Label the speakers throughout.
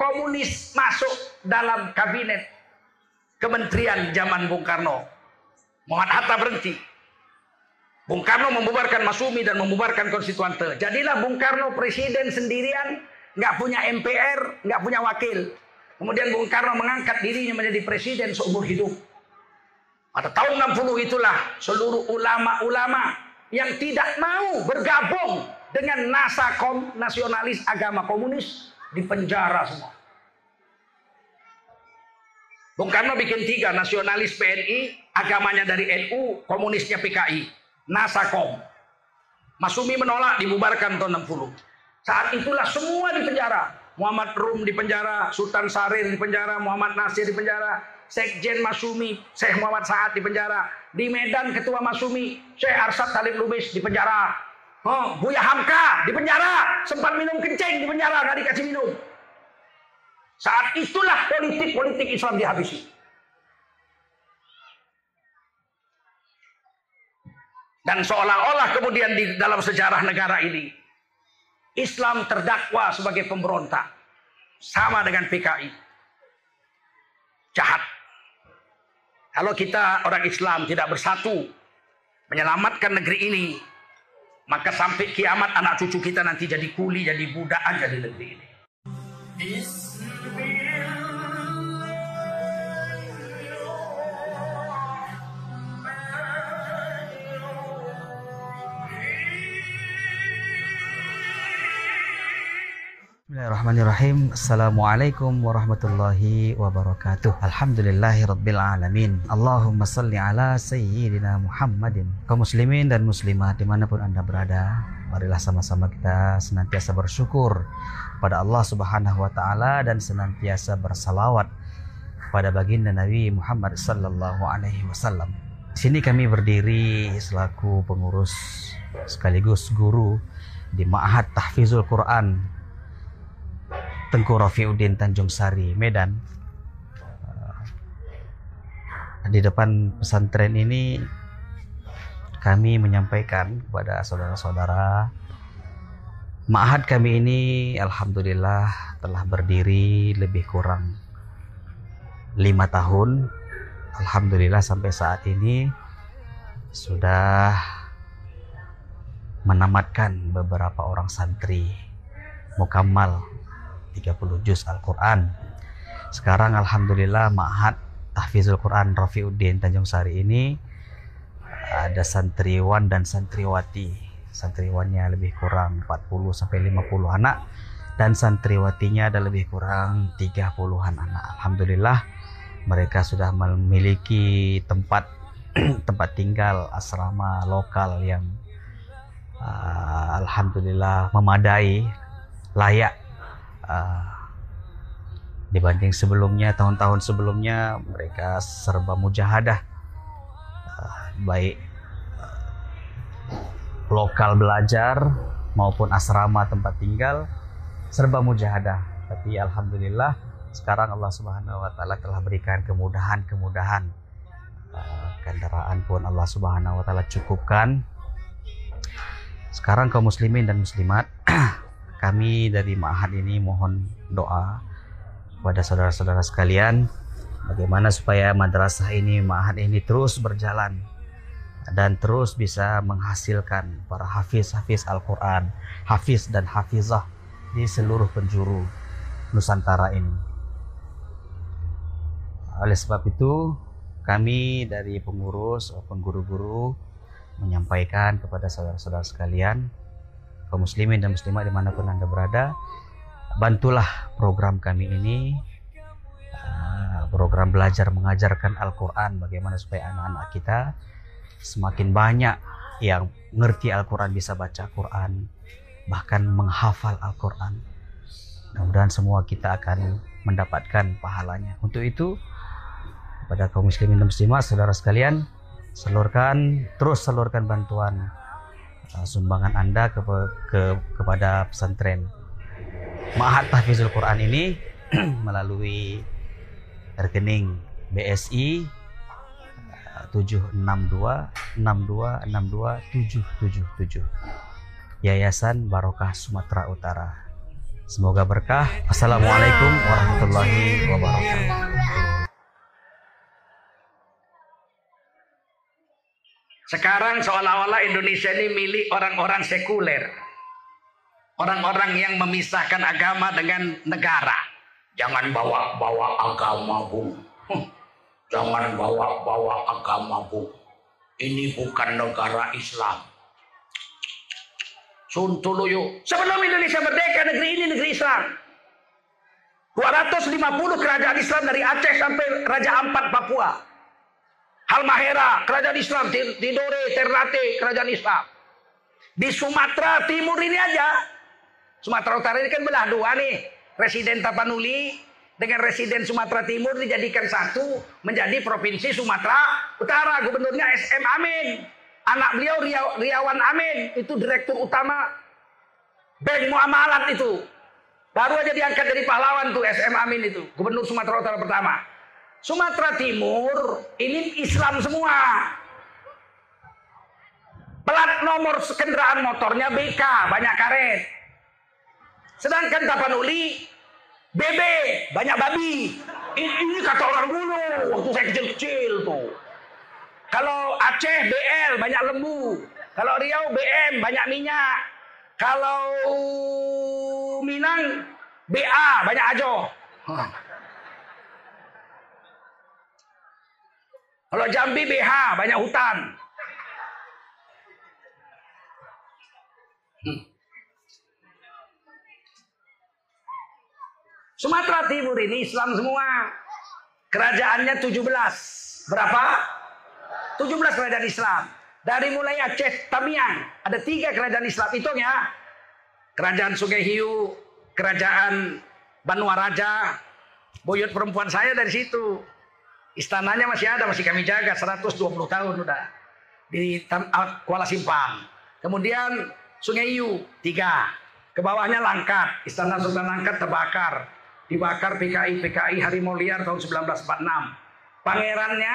Speaker 1: komunis masuk dalam kabinet kementerian zaman Bung Karno. Muhammad Hatta berhenti. Bung Karno membubarkan Masumi dan membubarkan konstituante. Jadilah Bung Karno presiden sendirian, nggak punya MPR, nggak punya wakil. Kemudian Bung Karno mengangkat dirinya menjadi presiden seumur hidup. Pada tahun 60 itulah seluruh ulama-ulama yang tidak mau bergabung dengan nasakom nasionalis agama komunis di penjara semua. Bung Karno bikin tiga nasionalis PNI, agamanya dari NU, komunisnya PKI, nasakom. Masumi menolak dibubarkan tahun 60. Saat itulah semua di penjara. Muhammad Rum di penjara, Sultan Sarir di penjara, Muhammad Nasir di penjara, Sekjen Masumi, Syekh Muhammad Saad di penjara. Di Medan Ketua Masumi, Syekh Arsad Talib Lubis di penjara. Oh, Buya Hamka di penjara. Sempat minum kencing di penjara, nggak dikasih minum. Saat itulah politik-politik Islam dihabisi. Dan seolah-olah kemudian di dalam sejarah negara ini Islam terdakwa sebagai pemberontak sama dengan PKI jahat kalau kita orang Islam tidak bersatu menyelamatkan negeri ini, maka sampai kiamat anak cucu kita nanti jadi kuli, jadi budak aja di negeri ini.
Speaker 2: Bismillahirrahmanirrahim. Assalamualaikum warahmatullahi wabarakatuh. Alhamdulillahi rabbil alamin. Allahumma salli ala sayyidina Muhammadin. Kaum muslimin dan muslimat di mana pun anda berada Marilah sama-sama kita senantiasa bersyukur pada Allah subhanahu wa ta'ala Dan senantiasa bersalawat pada baginda Nabi Muhammad sallallahu alaihi wasallam. Di sini kami berdiri selaku pengurus sekaligus guru di Ma'had Tahfizul Quran Tengku Rafiuddin Tanjung Sari, Medan. Di depan pesantren ini kami menyampaikan kepada saudara-saudara Ma'had kami ini Alhamdulillah telah berdiri lebih kurang lima tahun Alhamdulillah sampai saat ini sudah menamatkan beberapa orang santri mukamal 30 juz Al-Quran. Sekarang Alhamdulillah Ma'had Tahfizul Quran Rafiuddin Tanjung Sari ini ada santriwan dan santriwati. Santriwannya lebih kurang 40 sampai 50 anak dan santriwatinya ada lebih kurang 30-an anak. Alhamdulillah mereka sudah memiliki tempat tempat tinggal asrama lokal yang uh, alhamdulillah memadai layak uh, dibanding sebelumnya tahun-tahun sebelumnya mereka serba mujahadah. Uh, baik uh, lokal belajar maupun asrama tempat tinggal serba mujahadah. Tapi alhamdulillah sekarang Allah Subhanahu wa taala telah berikan kemudahan-kemudahan. Kendaraan pun Allah Subhanahu wa taala cukupkan. Sekarang kaum muslimin dan muslimat kami dari Ma'had ini mohon doa kepada saudara-saudara sekalian bagaimana supaya madrasah ini Ma'had ini terus berjalan dan terus bisa menghasilkan para hafiz-hafiz Al-Quran, hafiz dan hafizah di seluruh penjuru Nusantara ini. Oleh sebab itu, kami dari pengurus maupun guru-guru menyampaikan kepada saudara-saudara sekalian kaum muslimin dan muslimat di mana pun anda berada bantulah program kami ini ah, program belajar mengajarkan Al-Quran bagaimana supaya anak-anak kita semakin banyak yang ngerti Al-Quran bisa baca Quran bahkan menghafal Al-Quran. Mudah-mudahan semua kita akan mendapatkan pahalanya. Untuk itu pada kaum muslimin dan muslimat saudara sekalian salurkan terus salurkan bantuan uh, sumbangan Anda ke, ke, kepada pesantren Ma'had Tahfizul Quran ini melalui rekening BSI 762 62 62 777 Yayasan Barokah Sumatera Utara Semoga berkah. Assalamualaikum warahmatullahi wabarakatuh.
Speaker 1: Sekarang seolah-olah Indonesia ini milik orang-orang sekuler. Orang-orang yang memisahkan agama dengan negara. Jangan bawa-bawa agama, Bu. Jangan bawa-bawa agama, Bu. Ini bukan negara Islam. Suntuluyo. Sebelum Indonesia merdeka, negeri ini negeri Islam. 250 kerajaan Islam dari Aceh sampai Raja Ampat Papua. Halmahera, kerajaan Islam. Tidore, Ternate, kerajaan Islam. Di Sumatera Timur ini aja. Sumatera Utara ini kan belah dua nih. Residen Tapanuli dengan residen Sumatera Timur dijadikan satu menjadi Provinsi Sumatera Utara. Gubernurnya SM Amin. Anak beliau Riawan Amin. Itu direktur utama Bank Muamalat itu. Baru aja diangkat dari pahlawan tuh SM Amin itu. Gubernur Sumatera Utara pertama. Sumatera Timur ini Islam semua. Plat nomor kendaraan motornya BK, banyak karet. Sedangkan Tapanuli BB, banyak babi. Ini, ini kata orang dulu waktu saya kecil-kecil tuh. Kalau Aceh BL, banyak lembu. Kalau Riau BM, banyak minyak. Kalau Minang BA, banyak ajo. Kalau Jambi BH, banyak hutan. Hmm. Sumatera Timur ini Islam semua. Kerajaannya 17. Berapa? 17 kerajaan Islam. Dari mulai Aceh, Tamiang. Ada tiga kerajaan Islam. Hitung ya. Kerajaan Sungai Hiu. Kerajaan Banua Raja. Buyut perempuan saya dari situ. Istananya masih ada, masih kami jaga 120 tahun udah di Kuala Simpang. Kemudian Sungai Iu tiga, ke bawahnya Langkat, Istana Sultan Langkat terbakar, dibakar PKI PKI Harimau Liar tahun 1946. Pangerannya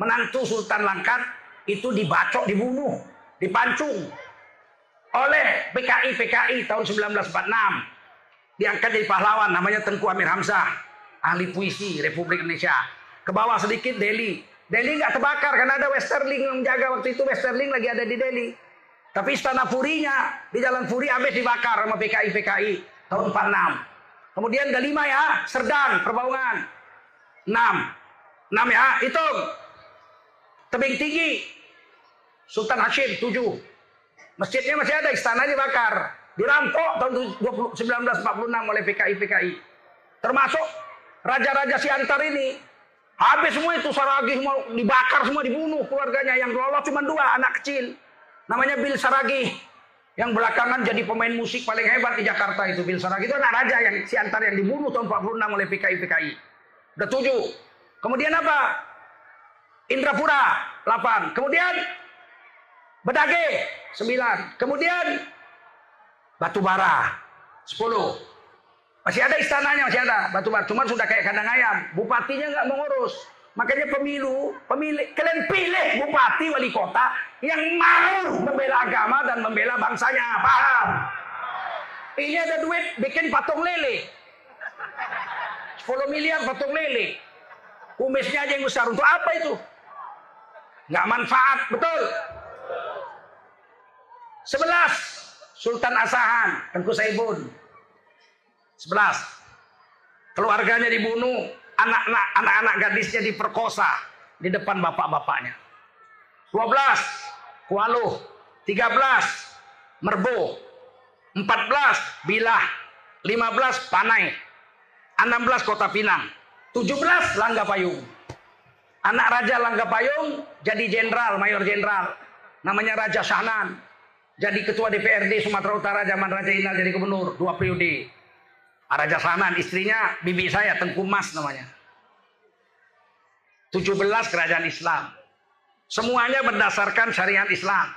Speaker 1: menantu Sultan Langkat itu dibacok, dibunuh, dipancung oleh PKI PKI tahun 1946. Diangkat jadi pahlawan namanya Tengku Amir Hamzah, ahli puisi Republik Indonesia ke bawah sedikit Delhi. Delhi nggak terbakar karena ada Westerling yang menjaga waktu itu Westerling lagi ada di Delhi. Tapi istana Purinya di Jalan Puri habis dibakar sama PKI PKI tahun 46. Kemudian ada lima ya, Serdang, Perbaungan. Enam. Enam ya, itu. Tebing tinggi. Sultan Hashim, tujuh. Masjidnya masih ada, istana dibakar. Dirampok tahun 1946 oleh PKI PKI. Termasuk raja-raja Siantar ini Habis semua itu Saragi semua dibakar semua dibunuh keluarganya yang lolos cuma dua anak kecil. Namanya Bill Saragi yang belakangan jadi pemain musik paling hebat di Jakarta itu Bill Saragi itu anak raja yang si antar yang dibunuh tahun 46 oleh PKI PKI. Udah tujuh. Kemudian apa? Indrapura 8. Kemudian Bedage 9. Kemudian Batubara 10. Masih ada istananya, masih ada batu batu. Cuma sudah kayak kandang ayam. Bupatinya nggak mengurus. Makanya pemilu, pemilih, kalian pilih bupati wali kota yang mau membela agama dan membela bangsanya. Paham? Ini ada duit bikin patung lele. 10 miliar patung lele. Kumisnya aja yang besar. Untuk apa itu? Nggak manfaat, betul? 11. Sultan Asahan, Tengku Saibun. 11. Keluarganya dibunuh, anak-anak anak-anak gadisnya diperkosa di depan bapak-bapaknya. 12. Kualuh. 13. Merbo. 14. Bilah. 15. Panai. 16. Kota Pinang. 17. Langga Payung. Anak Raja Langga Payung jadi jenderal, mayor jenderal. Namanya Raja Sahnan. Jadi ketua DPRD Sumatera Utara zaman Raja Inal jadi gubernur dua periode. Raja Salman, istrinya bibi saya, Tengku Mas namanya. 17 kerajaan Islam. Semuanya berdasarkan syariat Islam.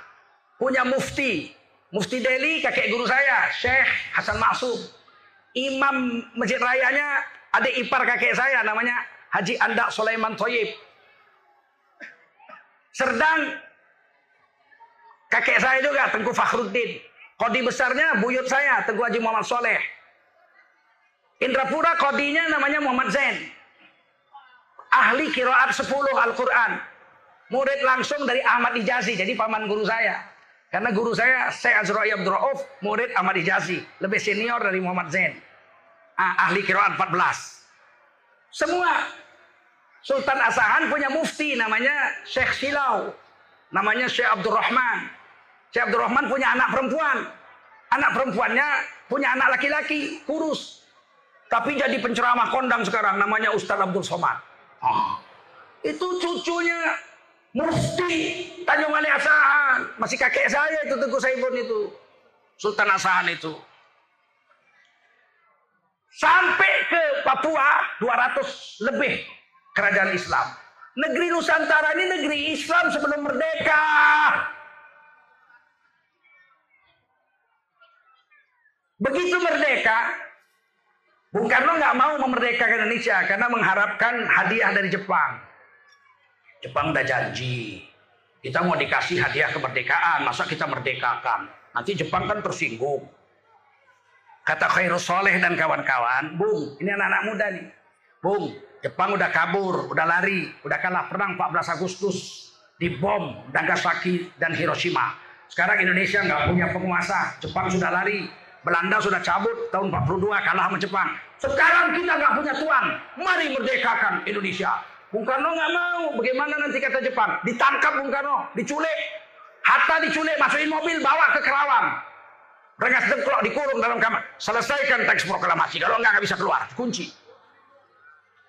Speaker 1: Punya mufti. Mufti Delhi, kakek guru saya, Syekh Hasan Maksum. Imam Masjid Rayanya, adik ipar kakek saya, namanya Haji Andak Sulaiman Toyib. Serdang, kakek saya juga, Tengku Fakhruddin. Kodi besarnya, buyut saya, Tengku Haji Muhammad Soleh. Indrapura kodinya namanya Muhammad Zain. Ahli kiraat 10 Al-Quran. Murid langsung dari Ahmad Ijazi. Jadi paman guru saya. Karena guru saya, saya Azra'i Abdul Rauf, murid Ahmad Ijazi. Lebih senior dari Muhammad Zain. Ah, ahli kiraat 14. Semua. Sultan Asahan punya mufti namanya Syekh Silau. Namanya Syekh Abdul Rahman. Syekh Abdul Rahman punya anak perempuan. Anak perempuannya punya anak laki-laki, kurus. Tapi jadi penceramah kondang sekarang namanya Ustadz Abdul Somad. Oh. Itu cucunya Mufti Tanjung Ali Asahan. Masih kakek saya itu Teguh Saibun itu. Sultan Asahan itu. Sampai ke Papua 200 lebih kerajaan Islam. Negeri Nusantara ini negeri Islam sebelum merdeka. Begitu merdeka, Bung Karno nggak mau memerdekakan Indonesia karena mengharapkan hadiah dari Jepang. Jepang udah janji, kita mau dikasih hadiah kemerdekaan, masa kita merdekakan? Nanti Jepang kan tersinggung. Kata Khairul Soleh dan kawan-kawan, Bung, ini anak-anak muda nih. Bung, Jepang udah kabur, udah lari, udah kalah perang 14 Agustus di bom Nagasaki dan Hiroshima. Sekarang Indonesia nggak punya penguasa, Jepang sudah lari, Belanda sudah cabut tahun 42 kalah sama Jepang. Sekarang kita nggak punya tuan. Mari merdekakan Indonesia. Bung Karno nggak mau. Bagaimana nanti kata Jepang? Ditangkap Bung Karno, diculik. Hatta diculik, masukin mobil, bawa ke Kerawang. Rengas dengklok dikurung dalam kamar. Selesaikan teks proklamasi. Kalau nggak nggak bisa keluar, kunci.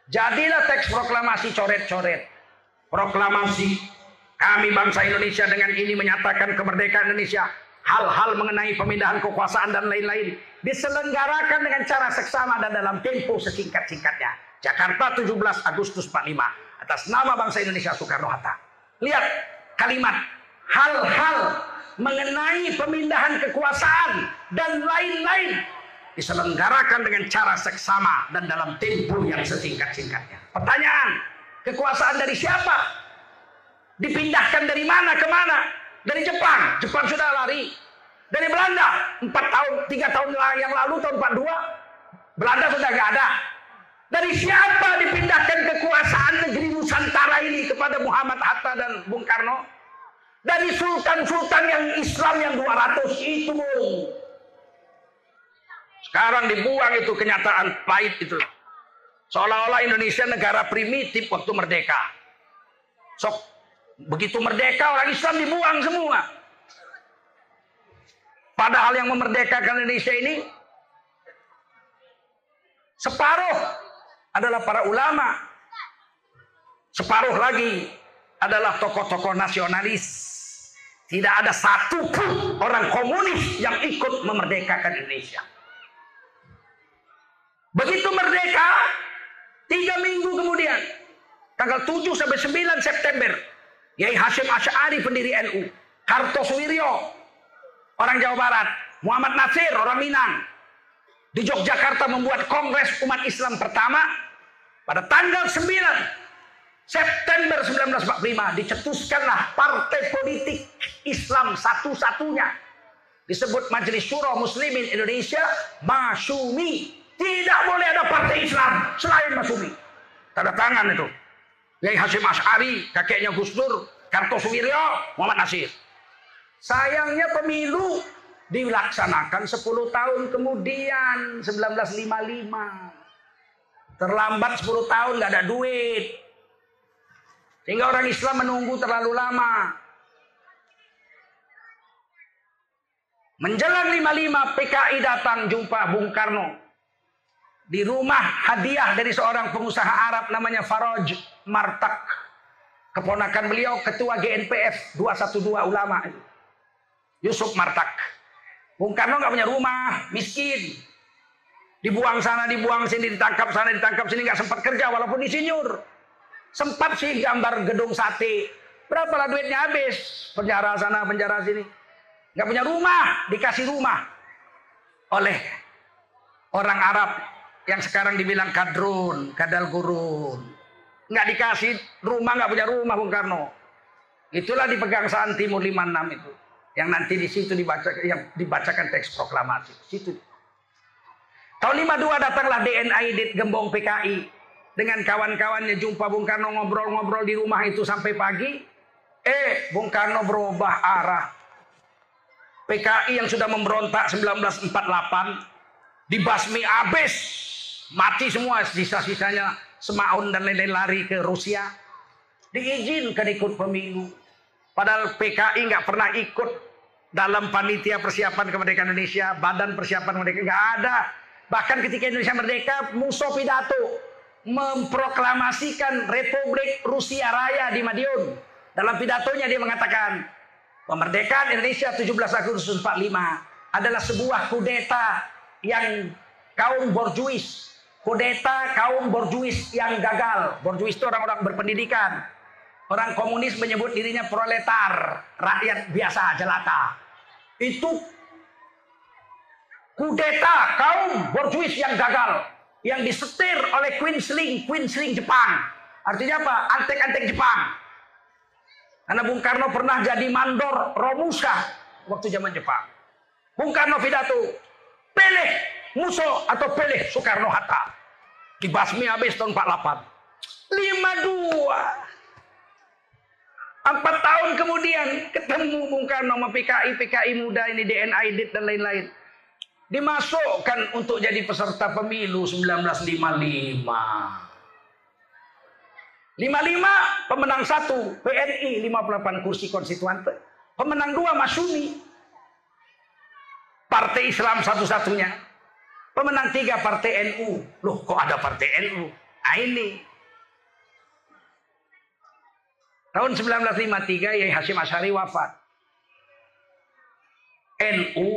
Speaker 1: Jadilah teks proklamasi coret-coret. Proklamasi kami bangsa Indonesia dengan ini menyatakan kemerdekaan Indonesia hal-hal mengenai pemindahan kekuasaan dan lain-lain diselenggarakan dengan cara seksama dan dalam tempo sesingkat-singkatnya. Jakarta 17 Agustus 45 atas nama bangsa Indonesia Soekarno-Hatta. Lihat kalimat hal-hal mengenai pemindahan kekuasaan dan lain-lain diselenggarakan dengan cara seksama dan dalam tempo yang sesingkat-singkatnya. Pertanyaan, kekuasaan dari siapa? Dipindahkan dari mana ke mana? Dari Jepang, Jepang sudah lari. Dari Belanda, empat tahun, tiga tahun yang lalu tahun 42, Belanda sudah gak ada. Dari siapa dipindahkan kekuasaan negeri Nusantara ini kepada Muhammad Hatta dan Bung Karno? Dari sultan-sultan yang Islam yang 200 itu. Sekarang dibuang itu kenyataan pahit itu. Seolah-olah Indonesia negara primitif waktu merdeka. Sok Begitu merdeka orang Islam dibuang semua. Padahal yang memerdekakan Indonesia ini separuh adalah para ulama. Separuh lagi adalah tokoh-tokoh nasionalis. Tidak ada satu pun orang komunis yang ikut memerdekakan Indonesia. Begitu merdeka, tiga minggu kemudian, tanggal 7 sampai 9 September Yai Hashim Asy'ari pendiri NU, Kartosuwiryo orang Jawa Barat, Muhammad Nasir orang Minang. Di Yogyakarta membuat Kongres Umat Islam pertama pada tanggal 9 September 1945 dicetuskanlah partai politik Islam satu-satunya. Disebut Majelis Syuro Muslimin Indonesia Masumi. Tidak boleh ada partai Islam selain Masumi. Tanda tangan itu Yai Hashim Ash'ari, kakeknya Gus Dur, Kartosuwiryo, Muhammad Nasir. Sayangnya pemilu dilaksanakan 10 tahun kemudian, 1955. Terlambat 10 tahun, nggak ada duit. Sehingga orang Islam menunggu terlalu lama. Menjelang 55 PKI datang jumpa Bung Karno di rumah hadiah dari seorang pengusaha Arab namanya Faraj Martak. Keponakan beliau ketua GNPF 212 ulama Yusuf Martak. Bung Karno nggak punya rumah, miskin. Dibuang sana, dibuang sini, ditangkap sana, ditangkap sini, nggak sempat kerja walaupun insinyur. Sempat sih gambar gedung sate. Berapa lah duitnya habis? Penjara sana, penjara sini. Nggak punya rumah, dikasih rumah oleh orang Arab yang sekarang dibilang kadrun, kadal gurun. Nggak dikasih rumah, nggak punya rumah Bung Karno. Itulah di pegangsaan Timur 56 itu. Yang nanti di situ dibaca, yang dibacakan teks proklamasi. Situ. Tahun 52 datanglah DNA Dit Gembong PKI dengan kawan-kawannya jumpa Bung Karno ngobrol-ngobrol di rumah itu sampai pagi. Eh, Bung Karno berubah arah. PKI yang sudah memberontak 1948 dibasmi habis. Mati semua sisa-sisanya Semaun dan lain-lain lari ke Rusia. Diizinkan ikut pemilu. Padahal PKI nggak pernah ikut dalam panitia persiapan kemerdekaan Indonesia, badan persiapan kemerdekaan nggak ada. Bahkan ketika Indonesia merdeka, Musso pidato memproklamasikan Republik Rusia Raya di Madiun. Dalam pidatonya dia mengatakan, kemerdekaan Indonesia 17 Agustus 45 adalah sebuah kudeta yang kaum borjuis, kudeta kaum borjuis yang gagal. Borjuis itu orang-orang berpendidikan. Orang komunis menyebut dirinya proletar, rakyat biasa jelata. Itu kudeta kaum borjuis yang gagal yang disetir oleh Queensling, Queensling Jepang. Artinya apa? Antek-antek Jepang. Karena Bung Karno pernah jadi mandor Romusa waktu zaman Jepang. Bung Karno pidato, pilih Muso atau pilih Soekarno Hatta. Dibasmi habis tahun 48. 52. Empat tahun kemudian ketemu Bung Karno sama PKI, PKI muda ini DNA Idit dan lain-lain dimasukkan untuk jadi peserta pemilu 1955. 55 pemenang satu PNI 58 kursi konstituante. Pemenang dua Masumi. Partai Islam satu-satunya. Pemenang tiga partai NU. Loh kok ada partai NU? Nah ini. Tahun 1953 Yai Hashim Asyari wafat. NU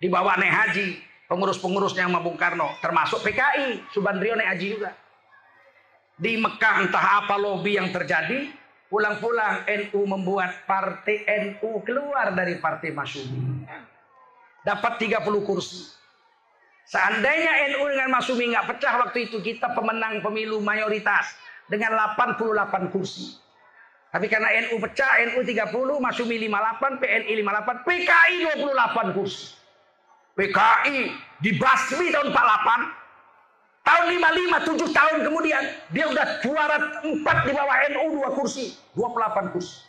Speaker 1: dibawa naik haji pengurus-pengurusnya sama Bung Karno termasuk PKI Subandrio naik haji juga di Mekah entah apa lobby yang terjadi pulang-pulang NU membuat partai NU keluar dari partai Masumi dapat 30 kursi seandainya NU dengan Masumi nggak pecah waktu itu kita pemenang pemilu mayoritas dengan 88 kursi tapi karena NU pecah, NU 30, Masumi 58, PNI 58, PKI 28 kursi. PKI dibasmi tahun 48. Tahun 55, 7 tahun kemudian dia udah juara 4 di bawah NU 2 kursi, 28 kursi.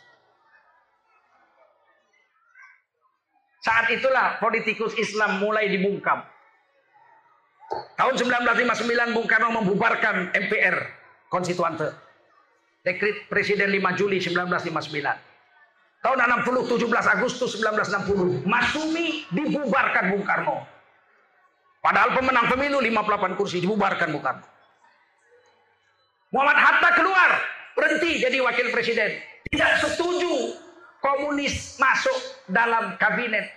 Speaker 1: Saat itulah politikus Islam mulai dibungkam. Tahun 1959 Bung Karno membubarkan MPR konstituante. Dekrit Presiden 5 Juli 1959. Tahun 60, 17 Agustus 1960, Masumi dibubarkan Bung Karno. Padahal pemenang pemilu 58 kursi dibubarkan Bung Karno. Muhammad Hatta keluar, berhenti jadi wakil presiden. Tidak setuju komunis masuk dalam kabinet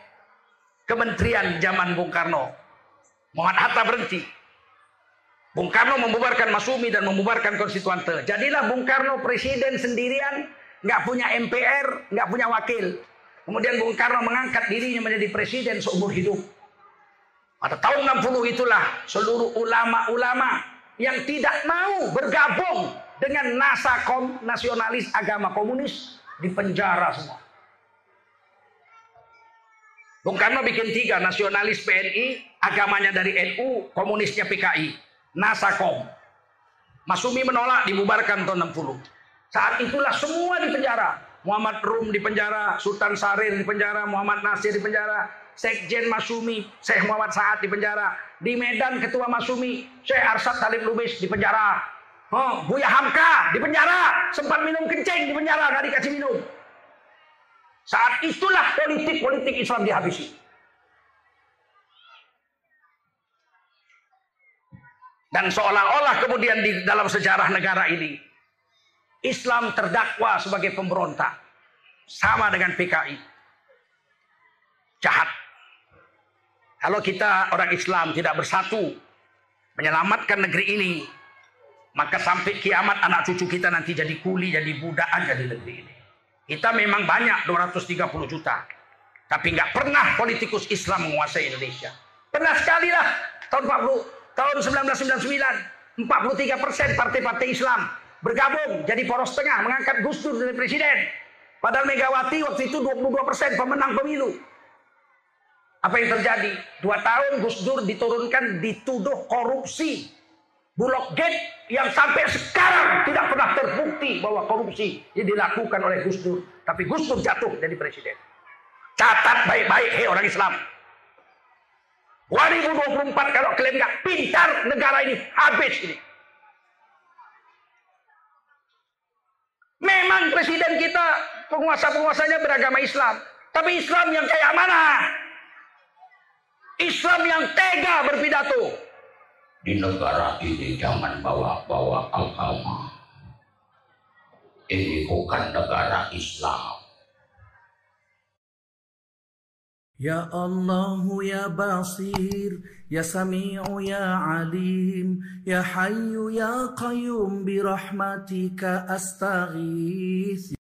Speaker 1: kementerian zaman Bung Karno. Muhammad Hatta berhenti. Bung Karno membubarkan Masumi dan membubarkan konstituante. Jadilah Bung Karno presiden sendirian nggak punya MPR, nggak punya wakil. Kemudian Bung Karno mengangkat dirinya menjadi presiden seumur hidup. Pada tahun 60 itulah seluruh ulama-ulama yang tidak mau bergabung dengan nasakom nasionalis agama komunis di penjara semua. Bung Karno bikin tiga, nasionalis PNI, agamanya dari NU, komunisnya PKI, Nasakom. Masumi menolak dibubarkan tahun 60. Saat itulah semua di penjara. Muhammad Rum di penjara, Sultan Sarir di penjara, Muhammad Nasir di penjara, Sekjen Masumi, Syekh Muhammad Saad di penjara. Di Medan Ketua Masumi, Syekh Arsad Talib Lubis di penjara. Oh, Buya Hamka di penjara, sempat minum kencing di penjara, nggak dikasih minum. Saat itulah politik-politik Islam dihabisi. Dan seolah-olah kemudian di dalam sejarah negara ini Islam terdakwa sebagai pemberontak. Sama dengan PKI. Jahat. Kalau kita orang Islam tidak bersatu menyelamatkan negeri ini, maka sampai kiamat anak cucu kita nanti jadi kuli, jadi budak aja di negeri ini. Kita memang banyak 230 juta. Tapi nggak pernah politikus Islam menguasai Indonesia. Pernah sekali lah tahun 40, tahun 1999, 43 persen partai-partai Islam bergabung jadi poros tengah mengangkat Gus Dur jadi presiden. Padahal Megawati waktu itu 22 persen pemenang pemilu. Apa yang terjadi? Dua tahun Gus Dur diturunkan dituduh korupsi. Bulog Gate yang sampai sekarang tidak pernah terbukti bahwa korupsi yang dilakukan oleh Gus Dur. Tapi Gus Dur jatuh jadi presiden. Catat baik-baik, hei orang Islam. 2024 kalau kalian nggak pintar negara ini habis ini. Memang presiden kita penguasa-penguasanya beragama Islam. Tapi Islam yang kayak mana? Islam yang tega berpidato di negara ini jangan bawa-bawa agama. Ini bukan negara Islam.
Speaker 3: Ya Allah ya Basir Ya Sami'u ya Alim Ya Hayyu ya Qayyum Birahmatika astaghith